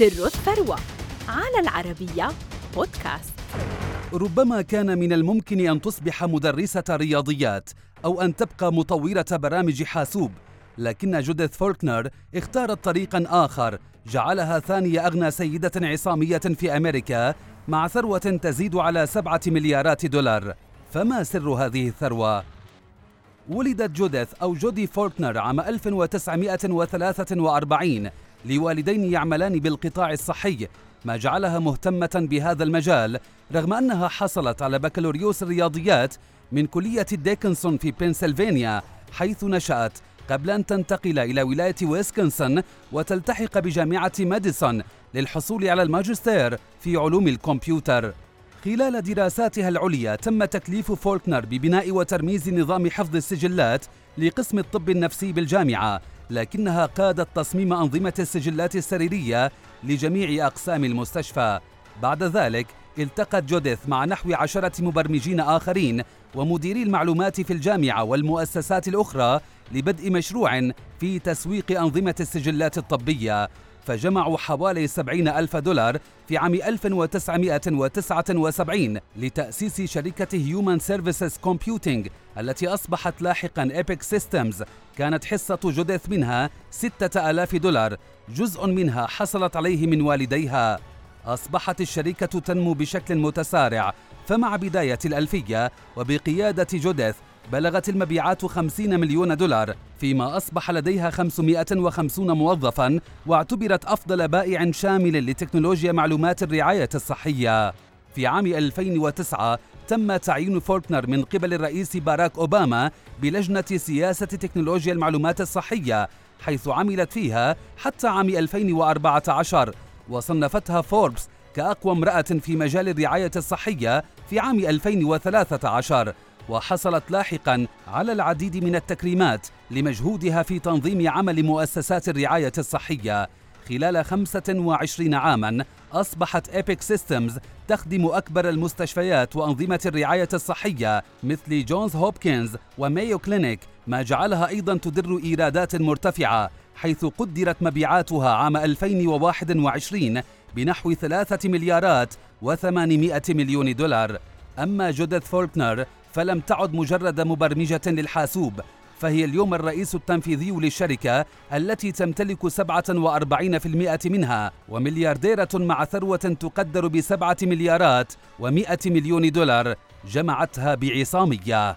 سر الثروة على العربية بودكاست ربما كان من الممكن أن تصبح مدرسة رياضيات أو أن تبقى مطورة برامج حاسوب لكن جوديث فولكنر اختارت طريقا آخر جعلها ثاني أغنى سيدة عصامية في أمريكا مع ثروة تزيد على سبعة مليارات دولار فما سر هذه الثروة؟ ولدت جوديث أو جودي فولكنر عام 1943 لوالدين يعملان بالقطاع الصحي ما جعلها مهتمة بهذا المجال رغم أنها حصلت على بكالوريوس الرياضيات من كلية ديكنسون في بنسلفانيا حيث نشأت قبل أن تنتقل إلى ولاية ويسكنسن وتلتحق بجامعة ماديسون للحصول على الماجستير في علوم الكمبيوتر. خلال دراساتها العليا تم تكليف فولكنر ببناء وترميز نظام حفظ السجلات لقسم الطب النفسي بالجامعة لكنها قادت تصميم أنظمة السجلات السريرية لجميع أقسام المستشفى. بعد ذلك التقت جوديث مع نحو عشرة مبرمجين آخرين ومديري المعلومات في الجامعة والمؤسسات الأخرى لبدء مشروع في تسويق أنظمة السجلات الطبية. فجمعوا حوالي 70 ألف دولار في عام 1979 لتأسيس شركة Human Services Computing التي أصبحت لاحقا Epic Systems كانت حصة جوديث منها 6000 دولار. جزء منها حصلت عليه من والديها. أصبحت الشركة تنمو بشكل متسارع فمع بداية الألفية وبقيادة جوديث بلغت المبيعات 50 مليون دولار فيما أصبح لديها 550 موظفا واعتبرت أفضل بائع شامل لتكنولوجيا معلومات الرعاية الصحية. في عام 2009 تم تعيين فولكنر من قبل الرئيس باراك أوباما بلجنة سياسة تكنولوجيا المعلومات الصحية حيث عملت فيها حتى عام 2014 وصنفتها فوربس كأقوى امرأة في مجال الرعاية الصحية في عام 2013 وحصلت لاحقا على العديد من التكريمات لمجهودها في تنظيم عمل مؤسسات الرعاية الصحية. خلال 25 عاما أصبحت Epic Systems تخدم أكبر المستشفيات وأنظمة الرعاية الصحية مثل جونز هوبكنز ومايو كلينيك ما جعلها أيضا تدر إيرادات مرتفعة حيث قدرت مبيعاتها عام 2021 بنحو ثلاثة مليارات وثمانمائة مليون دولار. أما جوديث فولكنر فلم تعد مجرد مبرمجة للحاسوب فهي اليوم الرئيس التنفيذي للشركة التي تمتلك 47% منها ومليارديرة مع ثروة تقدر بسبعة مليارات ومئة مليون دولار جمعتها بعصامية.